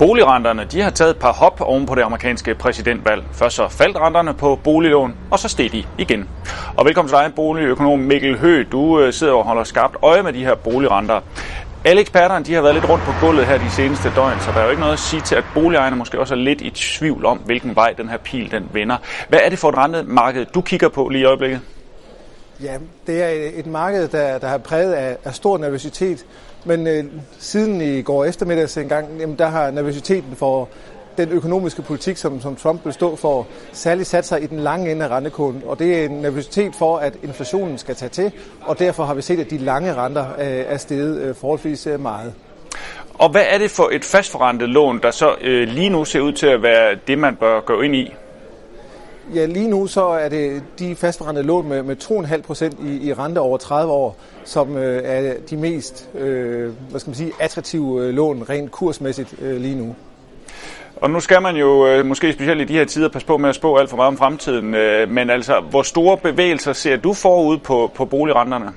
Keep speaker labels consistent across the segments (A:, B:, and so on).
A: Boligrenterne de har taget et par hop oven på det amerikanske præsidentvalg. Først så faldt renterne på boliglån, og så steg de igen. Og velkommen til dig, boligøkonom Mikkel Hø. Du øh, sidder og holder skarpt øje med de her boligrenter. Alle eksperterne de har været lidt rundt på gulvet her de seneste døgn, så der er jo ikke noget at sige til, at boligejerne måske også er lidt i tvivl om, hvilken vej den her pil den vender. Hvad er det for et rentemarked, du kigger på lige i øjeblikket?
B: Ja, det er et marked, der, der har præget af, af stor nervøsitet. Men øh, siden i går eftermiddags engang, jamen, der har nervøsiteten for den økonomiske politik, som, som Trump vil stå for, særligt sat sig i den lange ende af rentekoden. Og det er en nervøsitet for, at inflationen skal tage til, og derfor har vi set, at de lange renter øh, er steget øh, forholdsvis øh, meget.
A: Og hvad er det for et fastforrentet lån, der så øh, lige nu ser ud til at være det, man bør gå ind i?
B: Ja, lige nu så er det de fastforrentede lån med, med 2,5 procent i, i rente over 30 år, som øh, er de mest øh, hvad skal man sige, attraktive øh, lån rent kursmæssigt øh, lige nu.
A: Og nu skal man jo øh, måske specielt i de her tider passe på med at spå alt for meget om fremtiden, øh, men altså, hvor store bevægelser ser du forud på, på boligrenterne?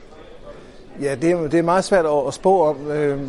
B: Ja, det er, det er meget svært at, at spå om. Øh,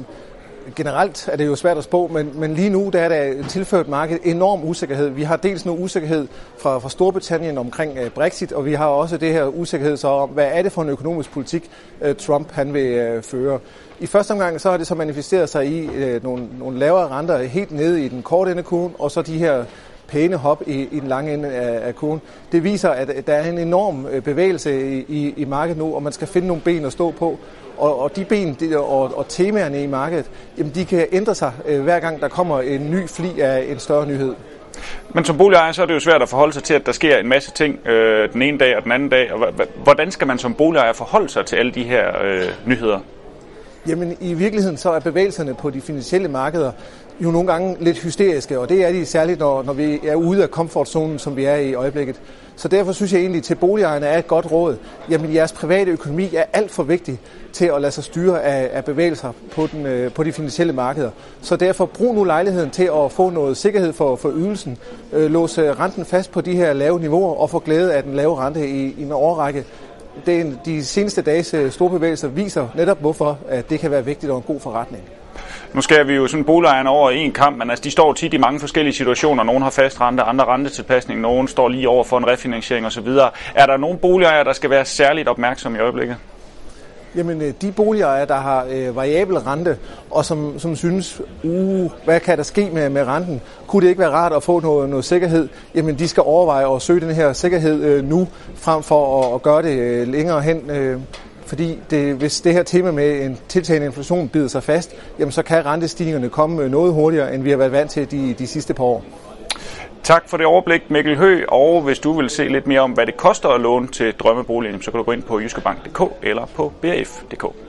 B: generelt er det jo svært at spå, men, men lige nu der er der tilført markedet enorm usikkerhed. Vi har dels noget usikkerhed fra, fra Storbritannien omkring uh, Brexit, og vi har også det her usikkerhed så om, hvad er det for en økonomisk politik, uh, Trump han vil uh, føre. I første omgang så har det så manifesteret sig i uh, nogle, nogle lavere renter helt nede i den korte ende kurven, og så de her pæne hop i, i den lange ende af, af kurven. Det viser, at der er en enorm øh, bevægelse i, i, i markedet nu, og man skal finde nogle ben at stå på. Og, og de ben de, og, og temaerne i markedet, jamen de kan ændre sig øh, hver gang der kommer en ny fli af en større nyhed.
A: Men som boligejer, så er det jo svært at forholde sig til, at der sker en masse ting øh, den ene dag og den anden dag. Og hvordan skal man som boligejer forholde sig til alle de her øh, nyheder?
B: Jamen i virkeligheden så er bevægelserne på de finansielle markeder jo nogle gange lidt hysteriske, og det er de særligt, når, når vi er ude af komfortzonen, som vi er i øjeblikket. Så derfor synes jeg egentlig, til boligejerne er et godt råd. Jamen jeres private økonomi er alt for vigtig til at lade sig styre af, af bevægelser på, den, øh, på de finansielle markeder. Så derfor brug nu lejligheden til at få noget sikkerhed for, for ydelsen, øh, låse øh, renten fast på de her lave niveauer og få glæde af den lave rente i, i en årrække. Det, de seneste dages øh, store bevægelser viser netop, hvorfor at det kan være vigtigt og en god forretning.
A: Nu skal vi jo sådan boligejerne over i en kamp, men altså, de står tit i mange forskellige situationer. Nogle har fast rente, andre rentetilpasning, nogen står lige over for en refinansiering osv. Er der nogle boligejere, der skal være særligt opmærksomme i øjeblikket?
B: Jamen, øh, de boligejere, der har øh, variabel rente, og som, som synes, uh, hvad kan der ske med, med renten? Kunne det ikke være rart at få noget, noget sikkerhed? Jamen, de skal overveje at søge den her sikkerhed øh, nu, frem for at, at gøre det øh, længere hen. Øh, fordi det, hvis det her tema med en tiltagende inflation bider sig fast, jamen så kan rentestigningerne komme øh, noget hurtigere, end vi har været vant til de, de sidste par år.
A: Tak for det overblik, Mikkel Hø. Og hvis du vil se lidt mere om, hvad det koster at låne til drømmeboligen, så kan du gå ind på jyskebank.dk eller på brf.dk.